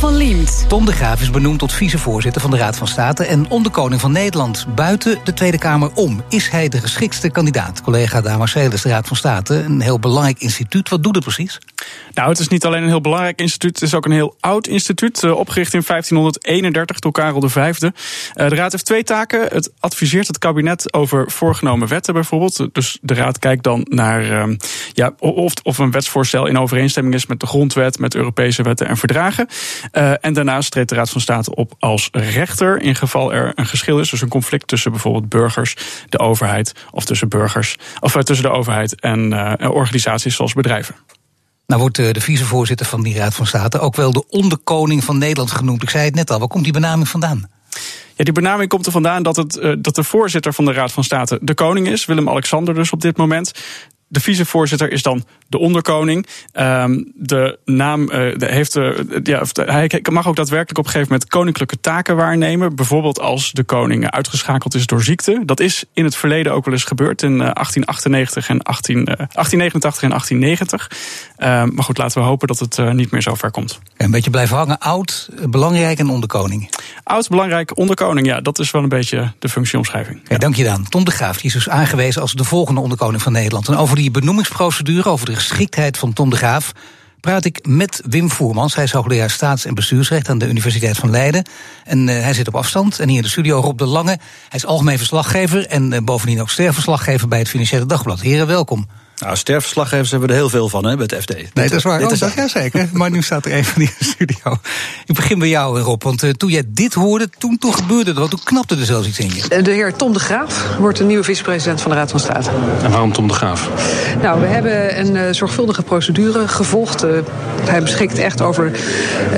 Van Liemt. Tom de Graaf is benoemd tot vicevoorzitter van de Raad van State en onderkoning van Nederland buiten de Tweede Kamer om. Is hij de geschiktste kandidaat? Collega Damarcelis, de Raad van State, een heel belangrijk instituut. Wat doet het precies? Nou, het is niet alleen een heel belangrijk instituut, het is ook een heel oud instituut, eh, opgericht in 1531 door Karel V. Uh, de Raad heeft twee taken. Het adviseert het kabinet over voorgenomen wetten bijvoorbeeld. Dus de Raad kijkt dan naar uh, ja, of, of een wetsvoorstel in overeenstemming is met de grondwet, met Europese wetten en verdragen. Uh, en daarnaast treedt de Raad van State op als rechter in geval er een geschil is, dus een conflict tussen bijvoorbeeld burgers, de overheid of tussen burgers, of uh, tussen de overheid en uh, organisaties zoals bedrijven. Nou wordt de vicevoorzitter van die Raad van State ook wel de onderkoning van Nederland genoemd. Ik zei het net al, waar komt die benaming vandaan? Ja, die benaming komt er vandaan dat, het, dat de voorzitter van de Raad van State de koning is, Willem-Alexander dus op dit moment. De vicevoorzitter is dan de onderkoning. Um, de naam uh, de heeft. Uh, ja, hij mag ook daadwerkelijk op een gegeven moment koninklijke taken waarnemen. Bijvoorbeeld als de koning uitgeschakeld is door ziekte. Dat is in het verleden ook wel eens gebeurd in uh, 1898 en 18, 1889 en 1890. Uh, maar goed, laten we hopen dat het niet meer zo ver komt. Een beetje blijven hangen. Oud, belangrijk en onderkoning. Oud, belangrijk, onderkoning. Ja, dat is wel een beetje de functieomschrijving. Ja. Dank je dan. Tom de Graaf die is dus aangewezen als de volgende onderkoning van Nederland. En over die benoemingsprocedure, over de geschiktheid van Tom de Graaf praat ik met Wim Voermans. Hij is hoogleraar staats- en bestuursrecht aan de Universiteit van Leiden. En uh, hij zit op afstand. En hier in de studio Rob de Lange. Hij is algemeen verslaggever en uh, bovendien ook sterverslaggever bij het Financiële Dagblad. Heren, welkom. Nou, hebben we er heel veel van hè, bij het FD. Nee, dat is waar. Dit oh, is dat, ja, zeker. Maar nu staat er een van die in de studio. Ik begin bij jou, Rob. Want uh, toen jij dit hoorde, toen, toen gebeurde er wat. Toen knapte er zelfs iets in je. De heer Tom de Graaf wordt de nieuwe vicepresident van de Raad van State. En waarom Tom de Graaf? Nou, we hebben een uh, zorgvuldige procedure gevolgd. Uh, hij beschikt echt over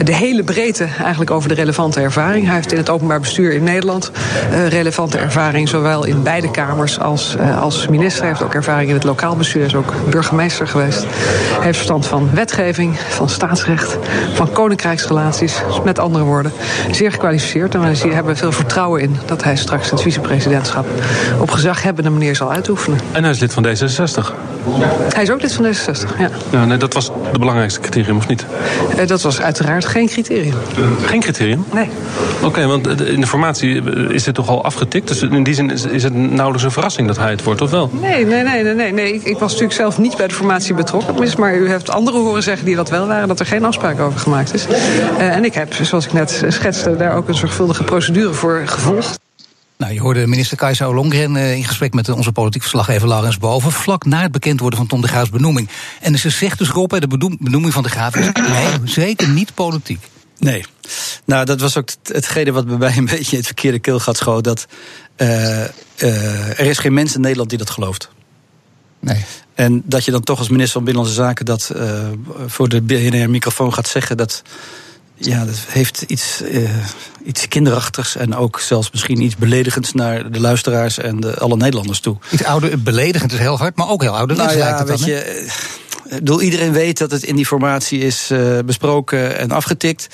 de hele breedte, eigenlijk over de relevante ervaring. Hij heeft in het openbaar bestuur in Nederland relevante ervaring, zowel in beide kamers als, als minister. Hij heeft ook ervaring in het lokaal bestuur is ook burgemeester geweest. Hij heeft verstand van wetgeving, van staatsrecht, van koninkrijksrelaties. Met andere woorden, zeer gekwalificeerd. En we hebben veel vertrouwen in dat hij straks het vicepresidentschap op gezaghebbende manier zal uitoefenen. En hij is lid van D66. Hij is ook lid van D66, ja. ja nee, dat was de belangrijkste criterium, of niet? Uh, dat was uiteraard geen criterium. Geen criterium? Nee. Oké, okay, want in de formatie is dit toch al afgetikt? Dus in die zin is, is het nauwelijks een verrassing dat hij het wordt, of wel? Nee, nee, nee, nee. nee. nee. Ik, ik was natuurlijk zelf niet bij de formatie betrokken. Maar u heeft anderen horen zeggen die dat wel waren, dat er geen afspraak over gemaakt is. Uh, en ik heb, zoals ik net schetste, daar ook een zorgvuldige procedure voor gevolgd. Nou, je hoorde minister Kajsa Ollongren uh, in gesprek met onze politiek verslaggever Laurens Boven, vlak na het bekend worden van Tom de Graafs benoeming. En ze zegt dus, Rob, de benoeming van de Graaf is nee, zeker niet politiek. Nee. Nou, dat was ook hetgene wat bij mij een beetje het verkeerde keelgat schoot. Dat uh, uh, er is geen mens in Nederland die dat gelooft. Nee. En dat je dan toch als minister van Binnenlandse Zaken dat uh, voor de BNR-microfoon gaat zeggen, dat, ja, dat heeft iets, uh, iets kinderachtigs en ook zelfs misschien iets beledigends naar de luisteraars en de, alle Nederlanders toe. Iets ouder, beledigend is heel hard, maar ook heel ouderwets nou ja, lijkt het dan, weet je, bedoel, iedereen weet dat het in die formatie is uh, besproken en afgetikt.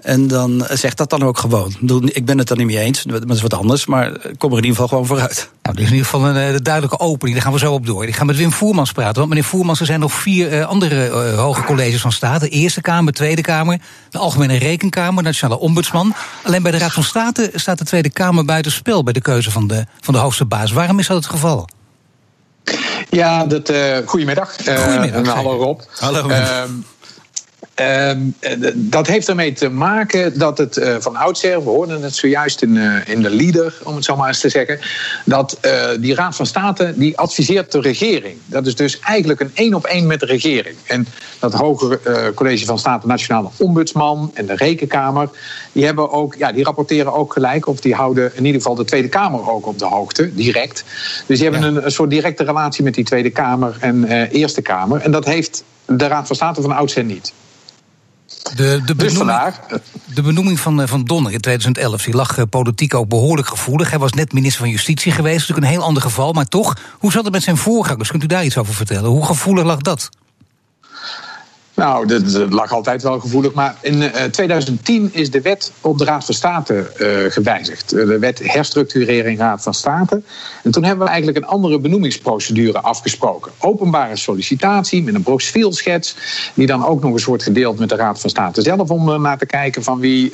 En dan zegt dat dan ook gewoon. Ik, ben het er niet mee eens, dat is wat anders. Maar kom er in ieder geval gewoon vooruit. Nou, dit is in ieder geval een uh, duidelijke opening. Daar gaan we zo op door. Ik ga met Wim Voermans praten. Want meneer Voermans, er zijn nog vier andere hoge colleges van State. De Eerste Kamer, Tweede Kamer, de Algemene Rekenkamer, Nationale Ombudsman. Alleen bij de Raad van State staat de Tweede Kamer buiten spel bij de keuze van de, van de hoogste baas. Waarom is dat het geval? Ja, dat, uh, goedemiddag. Goedemiddag. Uh, hallo Rob. Hallo. Uh, dat heeft ermee te maken dat het uh, van oudsher, we hoorden het zojuist in, uh, in de leader, om het zo maar eens te zeggen, dat die Raad van State die adviseert de regering. Dat is dus eigenlijk een één op één met de regering. En dat Hoger College van State, Nationale Ombudsman en de Rekenkamer, die, hebben ook, ja, die rapporteren ook gelijk, of die houden in ieder geval de Tweede Kamer ook op de hoogte, direct. Dus die hebben ja. een, een, soort directe relatie met die Tweede Kamer en Eerste Kamer. En dat heeft de Raad van State van oudsher niet. De, de, benoeming, de benoeming van, van Donner in 2011 die lag uh, politiek ook behoorlijk gevoelig. Hij was net minister van Justitie geweest, natuurlijk een heel ander geval. Maar toch, hoe zat het met zijn voorgangers? Kunt u daar iets over vertellen? Hoe gevoelig lag dat? Nou, dat, lag altijd wel gevoelig. Maar in uh, 2010 is de wet op de Raad van State uh, gewijzigd. De wet herstructurering Raad van State. En toen hebben we eigenlijk een andere benoemingsprocedure afgesproken. Openbare sollicitatie met een profielschets. Die dan ook nog eens wordt gedeeld met de Raad van State zelf. Om uh, naar te kijken van wie,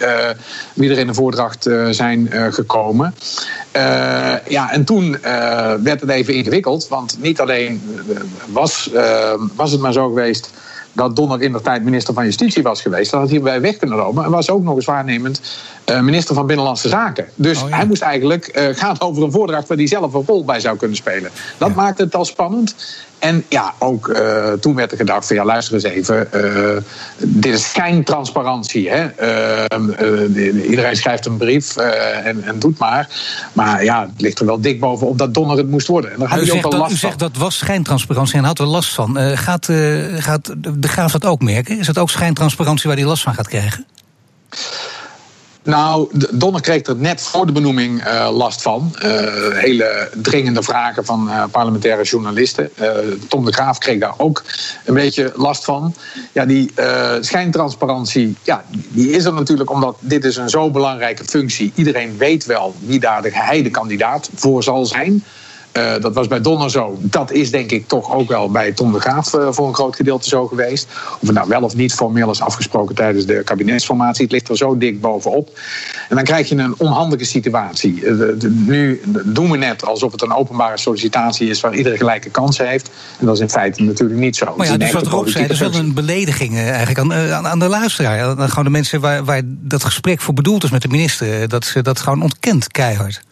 wie er in de voordracht zijn gekomen. ja, en toen werd het even ingewikkeld. Want niet alleen was, was het maar zo geweest dat Donner in de tijd minister van Justitie was geweest. Dat had hij bij weg kunnen lopen. En was ook nog eens waarnemend uh, minister van Binnenlandse Zaken. Dus oh, ja. hij moest eigenlijk uh, gaan over een voordracht waar hij zelf een rol bij zou kunnen spelen. Dat ja. maakte het al spannend. En ja, ook uh, toen werd er gedacht van ja, luister eens even. dit is schijntransparantie. Hè? iedereen schrijft een brief en, en, doet maar. Maar ja, het ligt er wel dik bovenop dat Donner het moest worden. En daar had u, hij ook wel dat, last u zegt dat was schijntransparantie en had er last van. gaat, gaat de Graaf dat ook merken? Is het ook schijntransparantie waar hij last van gaat krijgen? Nou, Donner kreeg er net voor de benoeming uh, last van. Uh, hele dringende vragen van uh, parlementaire journalisten. Tom de Graaf kreeg daar ook een beetje last van. Ja, die schijntransparantie, ja, die is er natuurlijk omdat dit is een zo belangrijke functie. Iedereen weet wel wie daar de geheide kandidaat voor zal zijn. Uh, dat was bij Donner zo. Dat is denk ik toch ook wel bij Tom de Graaf uh, voor een groot gedeelte zo geweest. Of het nou wel of niet formeel is afgesproken tijdens de kabinetsformatie. Het ligt er zo dik bovenop. En dan krijg je een onhandige situatie. Uh, de, de, nu doen we net alsof het een openbare sollicitatie is waar iedereen gelijke kansen heeft. En dat is in feite natuurlijk niet zo. Maar ja, dus wat Rob zei, dat is wel een belediging eigenlijk aan, aan, aan de luisteraar. Aan, gewoon de mensen waar, waar dat gesprek voor bedoeld is met de minister. Dat ze dat gewoon ontkent keihard.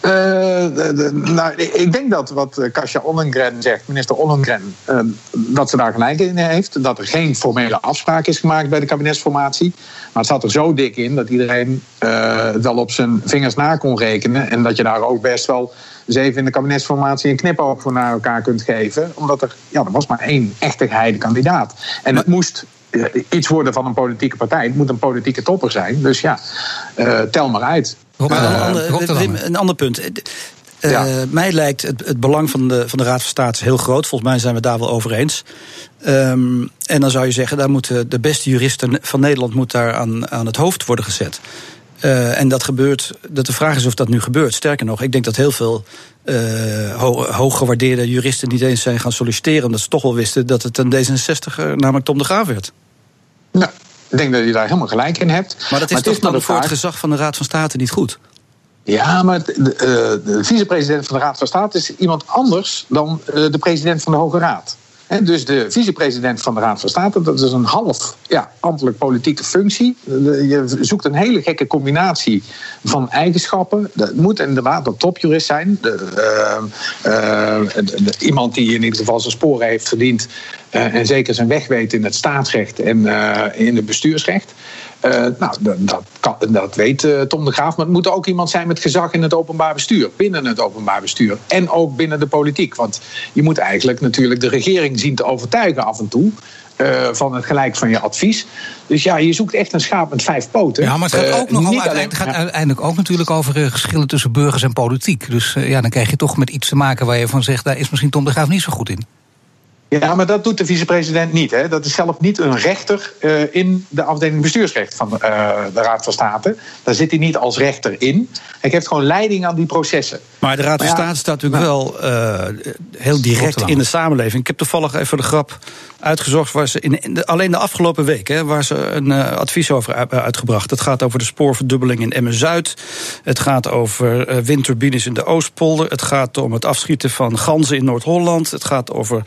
De, nou, ik denk dat wat Kasia Ollengren zegt, minister Ollengren, uh, dat ze daar gelijk in heeft. Dat er geen formele afspraak is gemaakt bij de kabinetsformatie. Maar het zat er zo dik in dat iedereen uh, wel op zijn vingers na kon rekenen. En dat je daar ook best wel eens even in de kabinetsformatie een knipoog voor naar elkaar kunt geven. Omdat er, ja, er was maar één echte geheide kandidaat. En het moest iets worden van een politieke partij. Het moet een politieke topper zijn. Dus ja, tel maar uit. Maar een, ander, Wim, een ander punt. Uh, ja. Mij lijkt het, het, belang van de, van de Raad van State heel groot. Volgens mij zijn we daar wel over eens. Um, en dan zou je zeggen, daar moeten de beste juristen van Nederland moet daar aan, aan het hoofd worden gezet. Uh, en dat gebeurt, dat de vraag is of dat nu gebeurt. Sterker nog, ik denk dat heel veel uh, ho hooggewaardeerde juristen niet eens zijn gaan solliciteren, omdat ze toch wel wisten dat het een D66, namelijk Tom de Graaf werd. Nou, ik denk dat je daar helemaal gelijk in hebt. Maar dat is maar toch dan voor het gezag van de Raad van State niet goed? Ja, maar de, de, de vicepresident van de Raad van State is iemand anders dan de president van de Hoge Raad. Dus de vicepresident van de Raad van State, dat is een half ja, ambtelijk politieke functie. Je zoekt een hele gekke combinatie van eigenschappen. Dat moet inderdaad een topjurist zijn. De, uh, de, iemand die in ieder geval zijn sporen heeft verdiend. Uh, en zeker zijn weg weet in het staatsrecht en in het bestuursrecht. Uh, nou, dat, kan, dat weet uh, Tom de Graaf. Maar het moet ook iemand zijn met gezag in het openbaar bestuur. Binnen het openbaar bestuur. En ook binnen de politiek. Want je moet eigenlijk natuurlijk de regering zien te overtuigen af en toe. Uh, van het gelijk van je advies. Dus ja, je zoekt echt een schaap met vijf poten. Ja, maar het gaat, ook nog uh, uiteindelijk, alleen, gaat uiteindelijk ook natuurlijk over uh, geschillen tussen burgers en politiek. Dus ja, dan krijg je toch met iets te maken waar je van zegt... daar is misschien Tom de Graaf niet zo goed in. Ja, maar dat doet de vicepresident niet. Hè. Dat is zelf niet een rechter uh, in de afdeling bestuursrecht van uh, de Raad van State. Daar zit hij niet als rechter in. Hij geeft gewoon leiding aan die processen. Maar de Raad van State staat natuurlijk nou, wel uh, heel direct in de samenleving. Ik heb toevallig even de grap uitgezocht waar ze in, alleen de afgelopen week hè, waar ze een advies over uitgebracht. Het gaat over de spoorverdubbeling in Emmen Zuid. Het gaat over windturbines in de Oostpolder. Het gaat om het afschieten van ganzen in Noord-Holland. Het gaat over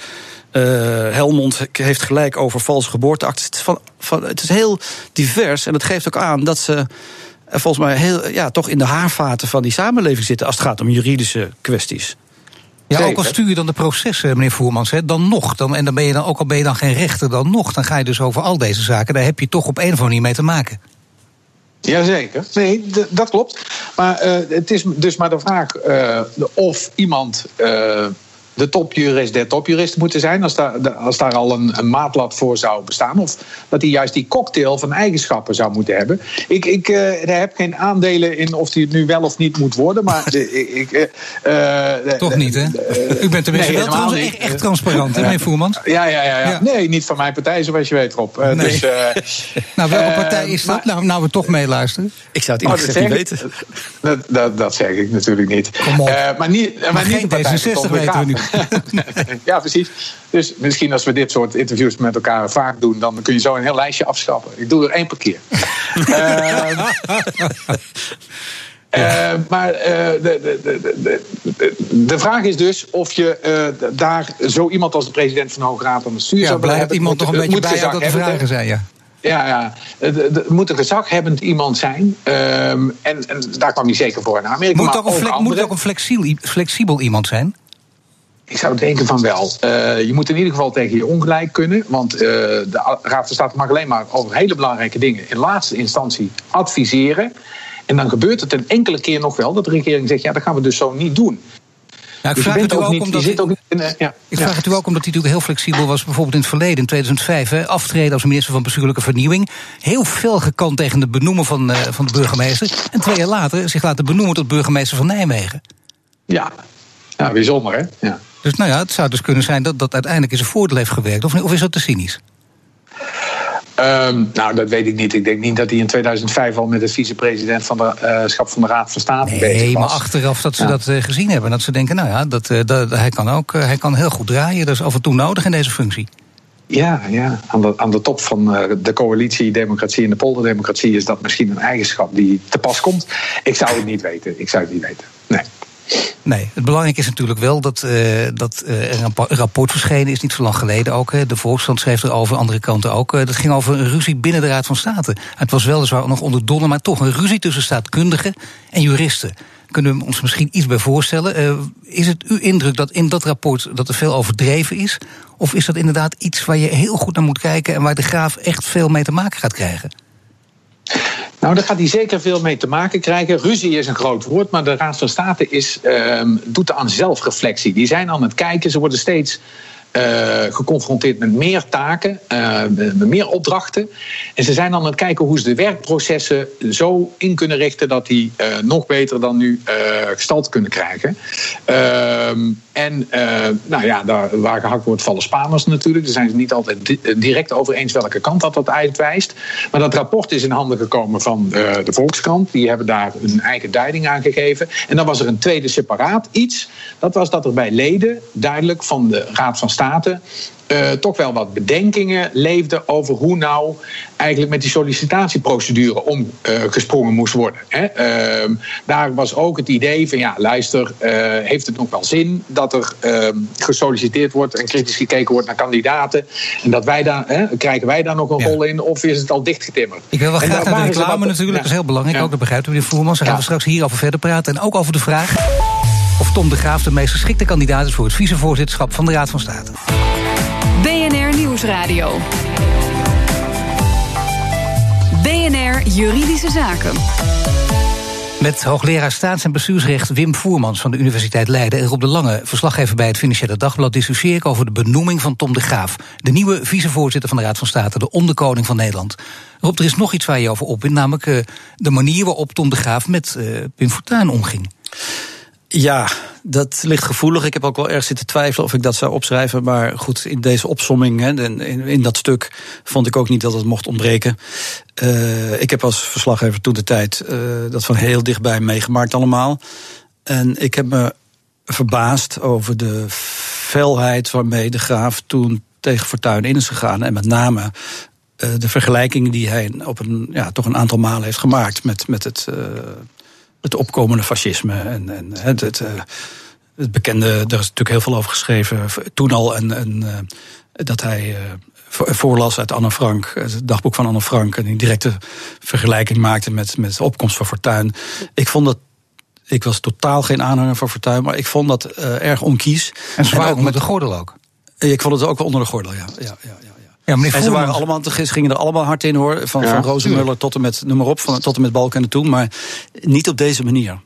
uh, Helmond heeft gelijk over valse geboorteactes. Het van, van, het is heel divers en dat geeft ook aan dat ze volgens mij heel, ja, toch in de haarvaten van die samenleving zitten als het gaat om juridische kwesties. Ja, Zeker. ook al stuur je dan de processen, meneer Voermans, hè, dan nog. Dan, en dan ben je dan, ook al ben je dan geen rechter, dan nog. Dan ga je dus over al deze zaken. Daar heb je toch op een of andere manier mee te maken. Jazeker, nee, dat klopt. Maar uh, het is dus maar de vraag uh, of iemand. Uh, de topjurist der topjuristen moeten zijn. Als daar, als daar al een, een maatlat voor zou bestaan. Of dat hij juist die cocktail van eigenschappen zou moeten hebben. Ik, ik heb geen aandelen in of hij het nu wel of niet moet worden. Maar ik, Toch niet, hè? U bent tenminste nee, wel echt, echt transparant, hè, meneer Voermans? Ja, ja, ja, ja, Nee, niet van mijn partij, zoals je weet, Rob. Nee. Dus, nou, welke partij is dat? nou, nou, we toch meeluisteren. Ik zou het eerlijk oh, niet weten. Dat, dat, dat, zeg ik natuurlijk niet. Kom op. Uh, maar niet, maar, maar niet de partij 66 weten we nu. ja, precies. Dus misschien als we dit soort interviews met elkaar vaak doen... dan kun je zo een heel lijstje afschappen. Ik doe er één per keer. uh, Uh, maar uh, de, de, de, de, vraag is dus of je daar zo iemand als de president van de Hoge Raad aan het stuur ja, zou blijft iemand nog een beetje bij dat de vragen zijn, ja. Ja, ja. Het moet een gezaghebbend iemand zijn. Um, en, en, daar kwam hij zeker voor in Amerika. Moet, ook, een, ook moet ook een flexibel, flexibel iemand zijn? Ik zou denken van wel. Uh, je moet in ieder geval tegen je ongelijk kunnen. Want uh, de Raad van State mag alleen maar over hele belangrijke dingen in laatste instantie adviseren. En dan gebeurt het een enkele keer nog wel dat de regering zegt: ja, dat gaan we dus zo niet doen. Ja, ik dus vraag het u ook, niet, omdat. Zit ook in, uh, ja, ik vraag het u ook omdat hij natuurlijk heel flexibel was. Bijvoorbeeld in het verleden, in 2005, hè, aftreden als minister van Bestuurlijke Vernieuwing. Heel fel gekant tegen het benoemen van, uh, van de burgemeester. En twee jaar later zich laten benoemen tot burgemeester van Nijmegen. Ja, ja bijzonder hè? Ja. Dus nou ja, het zou dus kunnen zijn dat dat uiteindelijk in zijn voordeel heeft gewerkt. Of, of is dat te cynisch? Um, nou, dat weet ik niet. Ik denk niet dat hij in 2005 al met de vicepresident van de uh, schap van de Raad van State nee, bezig was. Nee, maar achteraf dat ze ja. dat uh, gezien hebben. Dat ze denken, nou ja, dat, uh, dat, hij kan ook hij kan heel goed draaien. Dat is af en toe nodig in deze functie. Ja, ja. Aan, de, aan de top van de coalitie Democratie en de polderdemocratie is dat misschien een eigenschap die te pas komt. Ik zou het niet weten. Ik zou het niet weten. Nee. Het belangrijke is natuurlijk wel dat, uh, dat er een rapport verschenen is, niet zo lang geleden ook. Hè. De Volkskrant schreef erover, andere kanten ook. Uh, dat ging over een ruzie binnen de Raad van State. Het was weliswaar nog onder Donner, maar toch een ruzie tussen staatkundigen en juristen. Kunnen we ons misschien iets bij voorstellen? is het uw indruk dat in dat rapport dat er veel overdreven is? Of is dat inderdaad iets waar je heel goed naar moet kijken en waar de graaf echt veel mee te maken gaat krijgen? Nou, daar gaat hij zeker veel mee te maken krijgen. Ruzie is een groot woord, maar de Raad van State is, uh, doet aan zelfreflectie. Die zijn aan het kijken, ze worden steeds uh, geconfronteerd met meer taken, uh, met meer opdrachten. En ze zijn aan het kijken hoe ze de werkprocessen zo in kunnen richten dat die uh, nog beter dan nu gestald kunnen krijgen. Ehm, en nou ja, daar, waar gehakt wordt, vallen Spaners natuurlijk. Daar zijn ze niet altijd di direct over eens welke kant dat, dat uitwijst. Maar dat rapport is in handen gekomen van de Volkskrant. Die hebben daar hun eigen duiding aan gegeven. En dan was er een tweede separaat iets. Dat was dat er bij leden duidelijk van de Raad van State uh, toch wel wat bedenkingen leefden over hoe nou eigenlijk met die sollicitatieprocedure omgesprongen uh, moest worden. Hè. Uh, daar was ook het idee van ja, luister, eh, heeft het nog wel zin dat er ehm, gesolliciteerd wordt en kritisch gekeken wordt naar kandidaten en dat wij daar, hè, krijgen wij daar nog een ja. rol in of is het al dichtgetimmerd? Ik wil wel graag naar de reclame natuurlijk, ja. dat is heel belangrijk ja. ook, dat begrijpt u meneer Voermans. Daar gaan we straks hierover verder praten en ook over de vraag of Tom de Graaf de meest geschikte kandidaat is voor het vicevoorzitterschap van de Raad van State. BNR Nieuwsradio. BNR Juridische Zaken. Met hoogleraar staats- en bestuursrecht Wim Voermans van de Universiteit Leiden en Rob de Lange, verslaggever bij het Financiële Dagblad, discussieer ik over de benoeming van Tom de Graaf, de nieuwe vicevoorzitter van de Raad van State, de onderkoning van Nederland. Rob, er is nog iets waar je over opwint, namelijk uh, de manier waarop Tom de Graaf met uh, Pim Fortuyn omging. Ja, dat ligt gevoelig. Ik heb ook wel erg zitten twijfelen of ik dat zou opschrijven. Maar goed, in deze opsomming, hè, in, in dat stuk, vond ik ook niet dat het mocht ontbreken. Uh, ik heb als verslaggever toen de tijd uh, dat van heel dichtbij meegemaakt allemaal. En ik heb me verbaasd over de felheid waarmee de graaf toen tegen Fortuyn in is gegaan. En met name uh, de vergelijkingen die hij op een, ja, toch een aantal malen heeft gemaakt met, met het het opkomende fascisme en, en het, het, het, bekende, er is natuurlijk heel veel over geschreven toen al, en, en dat hij voorlas uit Anne Frank, het dagboek van Anne Frank, en die directe vergelijking maakte met, met de opkomst van Fortuyn. Ik vond dat. Ik was totaal geen aanhanger van Fortuyn, maar ik vond dat uh, erg onkies. En zwaar onder de gordel ook? Ik vond het ook wel onder de gordel, ja. ja, ja, ja. Ja, meneer en ze waren allemaal, gingen er allemaal hard in hoor. Van, ja, van Rozenmuller tot en met, noem maar op, van, tot en met Balken en toen. Maar niet op deze manier.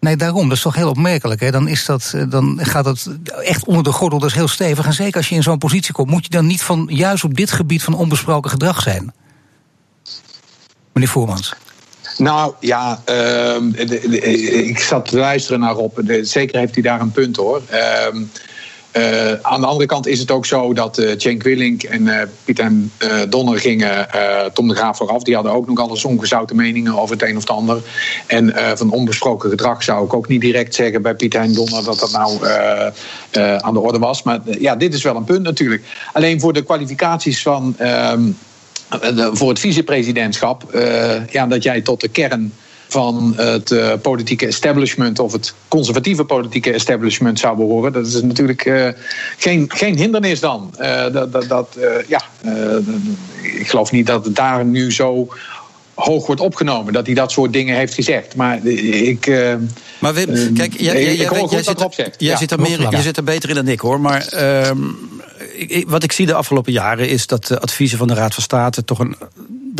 Nee, daarom. Dat is toch heel opmerkelijk. Hè? Dan, is dat, eh, dan gaat dat echt onder de gordel, dat is heel stevig. En zeker als je in zo'n positie komt, moet je dan niet van juist op dit gebied van onbesproken gedrag zijn? Meneer Voermans. Nou ja, uh, ik zat te luisteren naar Rob. Zeker heeft hij daar een punt hoor. Uh, uh, aan de andere kant is het ook zo dat uh, Cenk Willink en uh, Piet en Donner gingen Tom de Graaf vooraf. Die hadden ook nog alles ongezouten meningen over het een of het ander. En van onbesproken gedrag zou ik ook niet direct zeggen bij Piet en Donner dat dat nou aan de orde was. Maar ja, dit is wel een punt natuurlijk. Alleen voor de kwalificaties van. Ehm, voor het vicepresidentschap, ja, dat jij tot de kern van het uh, politieke establishment of het conservatieve politieke establishment zou behoren. Dat is natuurlijk uh, geen, geen hindernis dan. Uh, dat, dat, dat ja, ik geloof niet dat het daar nu zo hoog wordt opgenomen. Dat hij dat soort dingen heeft gezegd. Maar ik. maar Wim, kijk, jij, jij, jij, jij zit, er, jij zit er meer, je zit er beter in dan ik hoor. Maar ehm, ik, wat ik zie de afgelopen jaren is dat de adviezen van de Raad van State toch een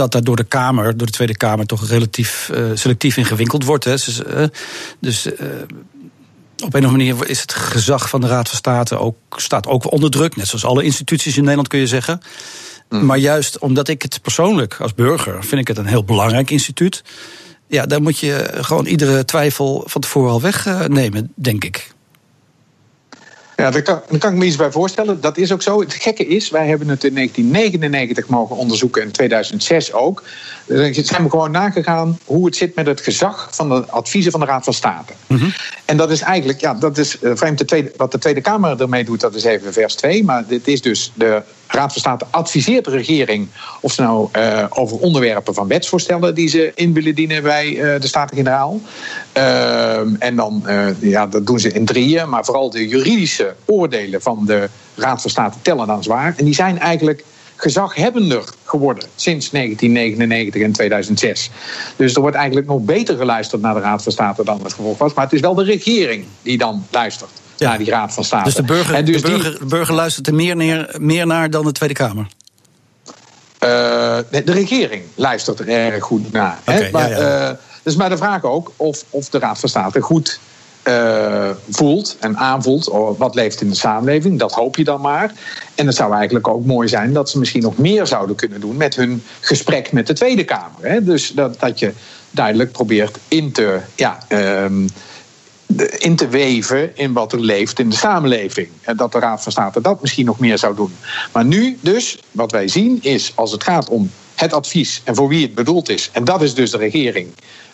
dat daar door de Kamer, door de Tweede Kamer, toch relatief uh, selectief in gewinkeld wordt. Hè. Dus, uh, dus uh, op een of andere manier is het gezag van de Raad van State ook, staat ook onder druk. Net zoals alle instituties in Nederland kun je zeggen. Mm. Maar juist omdat ik het persoonlijk als burger vind ik het een heel belangrijk instituut. Ja, daar moet je gewoon iedere twijfel van tevoren al wegnemen, denk ik. Ja, daar kan, daar kan ik me iets bij voorstellen. Dat is ook zo. Het gekke is, wij hebben het in 1999 mogen onderzoeken en in 2006 ook. Dan zijn we gewoon nagegaan hoe het zit met het gezag van de adviezen van de Raad van State. Mm -hmm. En dat is eigenlijk, ja, dat is uh, vreemd de tweede, wat de Tweede Kamer ermee doet, dat is even vers 2. Maar dit is dus de Raad van State adviseert de regering of nou uh, over onderwerpen van wetsvoorstellen die ze in willen dienen bij uh, de Staten-Generaal. en dan, ja, dat doen ze in drieën, maar vooral de juridische oordelen van de Raad van State tellen dan zwaar. En die zijn eigenlijk gezaghebbender geworden sinds 1999 en 2006. Dus er wordt eigenlijk nog beter geluisterd naar de Raad van State dan het gevolg was. Maar het is wel de regering die dan luistert ja. naar die Raad van State. Dus de burger, dus de burger, die, burger luistert er meer, neer, meer naar dan de Tweede Kamer? Uh, de, de, regering luistert er erg goed naar. Okay, hè? Maar, ja, ja. Uh, dus maar de vraag ook of, of de Raad van State goed uh, voelt en aanvoelt oh, wat leeft in de samenleving. Dat hoop je dan maar. En het zou eigenlijk ook mooi zijn dat ze misschien nog meer zouden kunnen doen met hun gesprek met de Tweede Kamer. Hè? Dus dat, dat je duidelijk probeert in te, ja, um, in te weven in wat er leeft in de samenleving. En dat de Raad van State dat misschien nog meer zou doen. Maar nu dus, wat wij zien is, als het gaat om het advies en voor wie het bedoeld is, en dat is dus de regering.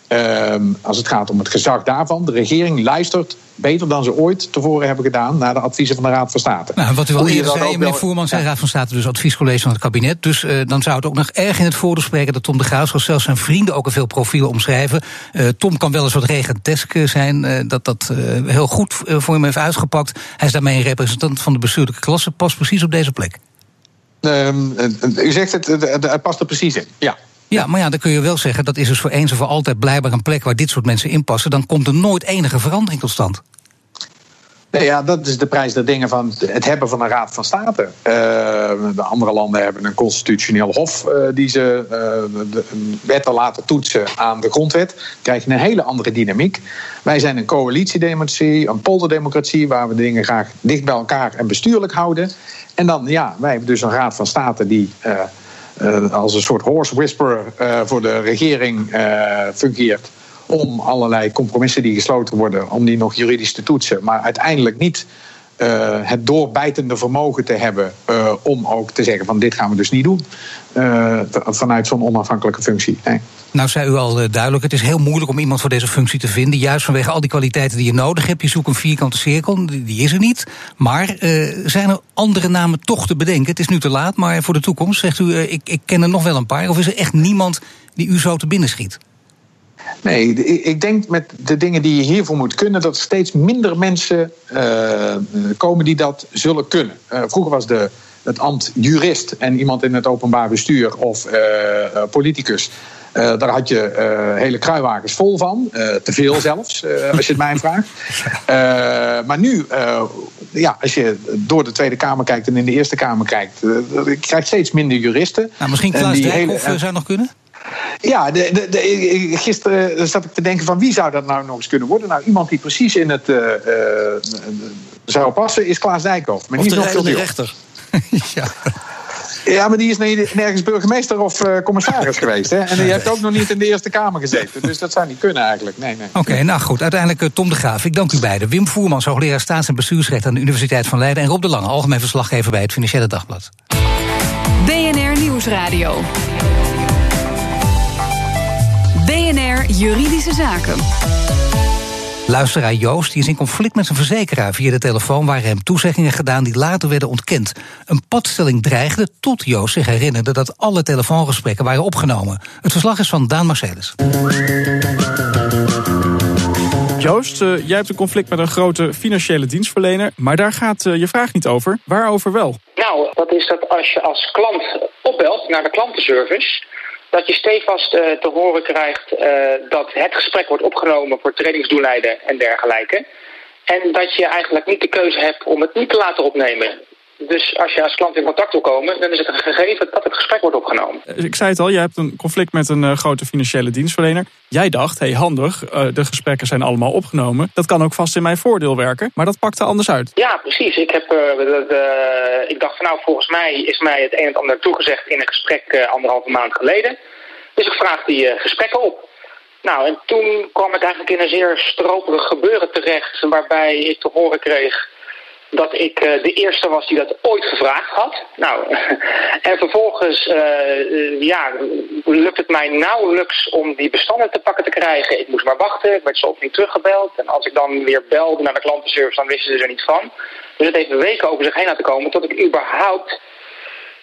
Um, als het gaat om het gezag daarvan. De regering luistert beter dan ze ooit tevoren hebben gedaan naar de adviezen van de Raad van State. Nou, wat u al eerder zei, meneer Voerman, zei ja. Raad van State dus adviescollege van het kabinet. Dus uh, dan zou het ook nog erg in het voordeel spreken dat Tom de Graaf, zoals zelfs zijn vrienden ook een veel profielen omschrijven. Uh, Tom kan wel eens wat regentesk zijn, uh, dat dat heel goed voor hem heeft uitgepakt. Hij is daarmee een representant van de bestuurlijke klasse, past precies op deze plek. Um, u zegt het, het past er precies in, ja. Ja, maar ja, dan kun je wel zeggen, dat is dus voor eens en voor altijd blijkbaar een plek waar dit soort mensen inpassen. Dan komt er nooit enige verandering tot stand. Nee, ja, dat is de prijs der dingen van het hebben van een Raad van State. Uh, de andere landen hebben een constitutioneel hof uh, die ze uh, de wetten laten toetsen aan de grondwet. Dan krijg je een hele andere dynamiek. Wij zijn een coalitiedemocratie, een polderdemocratie, waar we dingen graag dicht bij elkaar en bestuurlijk houden. En dan, ja, wij hebben dus een Raad van State die als een soort horse whisperer uh, voor de regering uh, fungeert. Om allerlei compromissen die gesloten worden, om die nog juridisch te toetsen. Maar uiteindelijk niet het doorbijtende vermogen te hebben om ook te zeggen van dit gaan we dus niet doen. vanuit zo'n onafhankelijke functie. Nee. Nou, zei u al uh, duidelijk, het is heel moeilijk om iemand voor deze functie te vinden. Juist vanwege al die kwaliteiten die je nodig hebt. Je zoekt een vierkante cirkel, die is er niet. Maar uh, zijn er andere namen toch te bedenken? Het is nu te laat, maar voor de toekomst zegt u, uh, ik, ik ken er nog wel een paar. Of is er echt niemand die u zo te binnen schiet? Nee, ik denk met de dingen die je hiervoor moet kunnen, dat steeds minder mensen komen die dat zullen kunnen. Vroeger was de, het ambt jurist en iemand in het openbaar bestuur of politicus. Uh, daar had je uh, hele kruiwagens vol van. Uh, te veel zelfs, als je het mij vraagt. maar nu, ja, als je door de Tweede Kamer kijkt en in de Eerste Kamer kijkt... je krijgt steeds minder juristen. Nou, misschien Klaas Dijkhoff hele, zou nog kunnen? Ja, de, de, de, gisteren zat ik te denken van wie zou dat nou nog eens kunnen worden? Nou, iemand die precies in het zou passen is Klaas Dijkhoff. Maar of is nog veel rechter. ja. Ja, maar die is nergens burgemeester of uh, commissaris geweest. Hè? En die heeft ook nog niet in de Eerste Kamer gezeten. Dus dat zou niet kunnen eigenlijk. Nee, nee. Oké, nou goed. Uiteindelijk uh, Tom de Graaf. Ik dank u beiden. Wim Voermans, hoogleraar staats- en bestuursrecht aan de Universiteit van Leiden. En Rob de Lange, algemeen verslaggever bij het Financiële Dagblad. BNR Nieuwsradio. BNR Juridische Zaken. Luisteraar Joost die is in conflict met zijn verzekeraar. Via de telefoon waren hem toezeggingen gedaan die later werden ontkend. Een padstelling dreigde tot Joost zich herinnerde dat alle telefoongesprekken waren opgenomen. Het verslag is van Daan Marcelis. Joost, uh, jij hebt een conflict met een grote financiële dienstverlener, maar daar gaat uh, je vraag niet over. Waarover wel? Nou, dat is dat als je als klant opbelt naar de klantenservice dat je stevast uh, te horen krijgt uh, dat het gesprek wordt opgenomen voor trainingsdoeleinden en dergelijke. En dat je eigenlijk niet de keuze hebt om het niet te laten opnemen. Dus als je als klant in contact wil komen, dan is het een gegeven dat het gesprek wordt opgenomen. Ik zei het al, je hebt een conflict met een uh, grote financiële dienstverlener. Jij dacht, hé hey, handig, uh, de gesprekken zijn allemaal opgenomen. Dat kan ook vast in mijn voordeel werken, maar dat pakte anders uit. Ja, precies. Ik, heb, uh, de, de, ik dacht van nou, volgens mij is mij het een en ander toegezegd in een gesprek anderhalve maand geleden. Dus ik vraag die gesprekken op. Nou, en toen kwam ik eigenlijk in een zeer stroperig gebeuren terecht, waarbij ik te horen kreeg dat ik uh, de eerste was die dat ooit gevraagd had. Nou, en vervolgens uh, ja, lukt het mij nauwelijks om die bestanden te pakken te krijgen. Ik moest maar wachten, ik werd soms niet teruggebeld. En als ik dan weer belde naar de klantenservice, dan wisten ze er niet van. Dus het heeft weken over zich heen laten komen tot ik überhaupt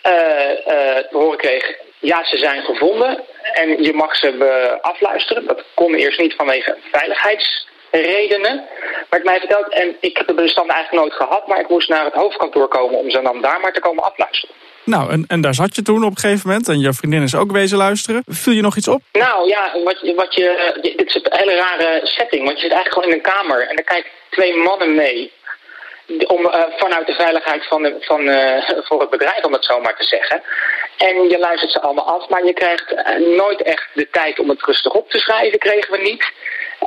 te horen kreeg... ja, ze zijn gevonden en je mag ze afluisteren. Dat kon eerst niet vanwege veiligheids redenen werd mij verteld. En ik heb de bestanden eigenlijk nooit gehad, maar ik moest naar het hoofdkantoor komen om ze dan daar maar te komen afluisteren. Nou, en, en daar zat je toen op een gegeven moment en je vriendin is ook wezen luisteren. Viel je nog iets op? Nou ja, wat, wat je, dit is een hele rare setting, want je zit eigenlijk gewoon in een kamer en er kijken twee mannen mee. Om, uh, vanuit de veiligheid van, de, van uh, voor het bedrijf, om het zo maar te zeggen. En je luistert ze allemaal af, maar je krijgt uh, nooit echt de tijd om het rustig op te schrijven, kregen we niet.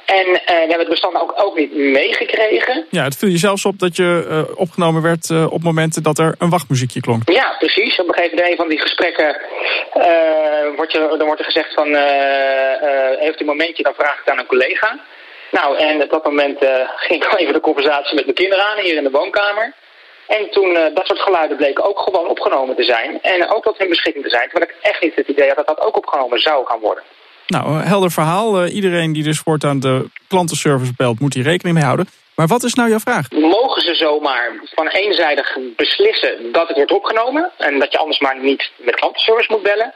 En uh, we hebben het bestand ook, ook niet meegekregen. Ja, het viel je zelfs op dat je uh, opgenomen werd uh, op momenten dat er een wachtmuziekje klonk. Ja, precies. Op een gegeven moment van die gesprekken wordt je, dan wordt er gezegd van... heeft u een momentje, dan vraag ik het aan een collega. Nou, en op dat moment ging ik even de conversatie met mijn kinderen aan hier in de woonkamer. En toen, dat soort geluiden bleken ook gewoon opgenomen te zijn. En ook tot hun beschikking te zijn. Terwijl ik echt niet het idee had dat dat ook opgenomen zou gaan worden. Nou, helder verhaal. Uh, iedereen die dus voortaan de klantenservice belt, moet hier rekening mee houden. Maar wat is nou jouw vraag? Mogen ze zomaar van eenzijdig beslissen dat het wordt opgenomen... en dat je anders maar niet met klantenservice moet bellen?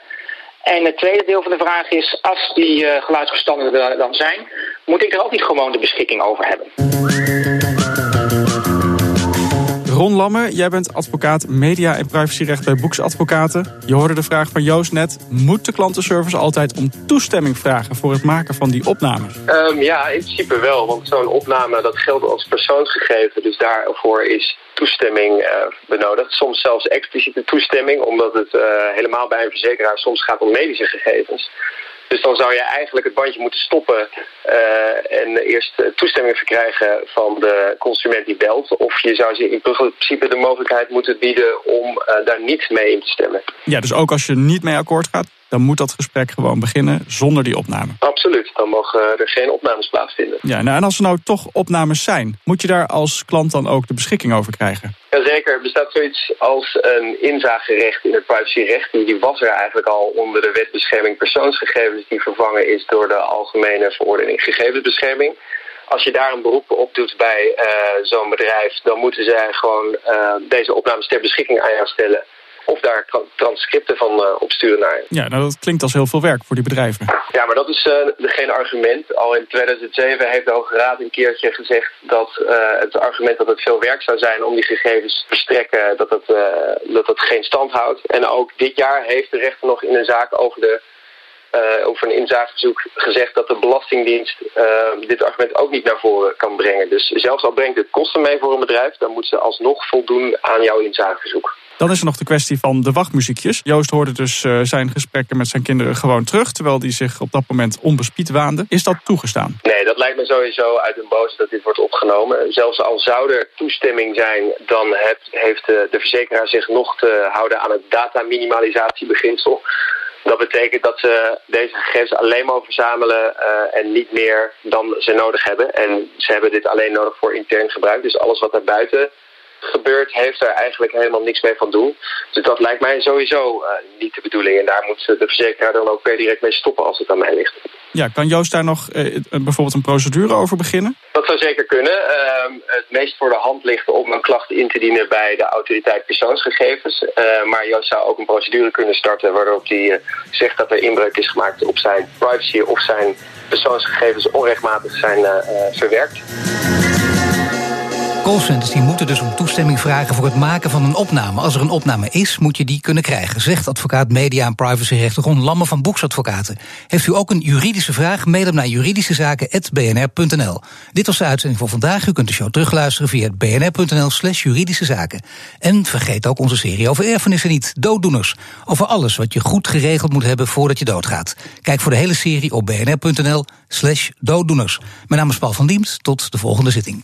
En het tweede deel van de vraag is, als die uh, geluidsbestanden er dan zijn... moet ik er ook niet gewoon de beschikking over hebben? Ron Lamme, jij bent advocaat media en privacyrecht bij Boeks Advocaten. Je hoorde de vraag van Joost net. Moet de klantenservice altijd om toestemming vragen voor het maken van die opnames? Um, ja, in principe wel. Want zo'n opname dat geldt als persoonsgegeven. Dus daarvoor is toestemming uh, benodigd. Soms zelfs expliciete toestemming. Omdat het uh, helemaal bij een verzekeraar soms gaat om medische gegevens. Dus dan zou je eigenlijk het bandje moeten stoppen uh, en eerst toestemming verkrijgen van de consument die belt. Of je zou ze in principe de mogelijkheid moeten bieden om uh, daar niet mee in te stemmen. Ja, dus ook als je niet mee akkoord gaat, dan moet dat gesprek gewoon beginnen zonder die opname. Absoluut, dan mogen er geen opnames plaatsvinden. Ja, nou, en als er nou toch opnames zijn, moet je daar als klant dan ook de beschikking over krijgen? Jazeker, er bestaat zoiets als een inzagerecht in het privacyrecht. Die was er eigenlijk al onder de wet bescherming persoonsgegevens... die vervangen is door de Algemene Verordening Gegevensbescherming. Als je daar een beroep op doet bij uh, zo'n bedrijf... dan moeten zij gewoon uh, deze opnames ter beschikking aan jou stellen of daar transcripten van uh, opsturen naar je. Ja, nou dat klinkt als heel veel werk voor die bedrijven. Ja, maar dat is uh, geen argument. Al in 2007 heeft de Hoge Raad een keertje gezegd dat uh, het argument dat het veel werk zou zijn om die gegevens te verstrekken, dat het, dat het geen stand houdt. En ook dit jaar heeft de rechter nog in een zaak over de uh, over een inzageverzoek gezegd dat de Belastingdienst uh, dit argument ook niet naar voren kan brengen. Dus zelfs al brengt het kosten mee voor een bedrijf, dan moet ze alsnog voldoen aan jouw inzageverzoek. Dan is er nog de kwestie van de wachtmuziekjes. Joost hoorde dus uh, zijn gesprekken met zijn kinderen gewoon terug, terwijl die zich op dat moment onbespied waande. Is dat toegestaan? Nee, dat lijkt me sowieso uit een boos dat dit wordt opgenomen. Zelfs al zou er toestemming zijn, dan heeft de, de verzekeraar zich nog te houden aan het dataminimalisatiebeginsel. Dat betekent dat ze deze gegevens alleen maar verzamelen uh, en niet meer dan ze nodig hebben. En ze hebben dit alleen nodig voor intern gebruik. Dus alles wat daarbuiten gebeurt, heeft daar eigenlijk helemaal niks mee van doen. Dus dat lijkt mij sowieso uh, niet de bedoeling. En daar moet de verzekeraar dan ook per direct mee stoppen als het aan mij ligt. Ja, kan Joost daar nog uh, bijvoorbeeld een procedure over beginnen? Dat zou zeker kunnen. Uh, het meest voor de hand ligt om een klacht in te dienen bij de autoriteit persoonsgegevens. maar Joost zou ook een procedure kunnen starten waarop hij zegt dat er inbreuk is gemaakt op zijn privacy of zijn persoonsgegevens onrechtmatig zijn verwerkt. Callcenters die moeten dus om toestemming vragen voor het maken van een opname. Als er een opname is, moet je die kunnen krijgen, zegt advocaat media- en privacyrechter Ron Lamme van Boeksadvocaten. Heeft u ook een juridische vraag? Mail hem naar juridischezaken.bnr.nl. Dit was de uitzending voor vandaag. U kunt de show terugluisteren via bnr.nl/slash juridische zaken. En vergeet ook onze serie over erfenissen niet, dooddoeners. Over alles wat je goed geregeld moet hebben voordat je doodgaat. Kijk voor de hele serie op bnr.nl/slash dooddoeners. Mijn naam is Paul van Diemt. Tot de volgende zitting.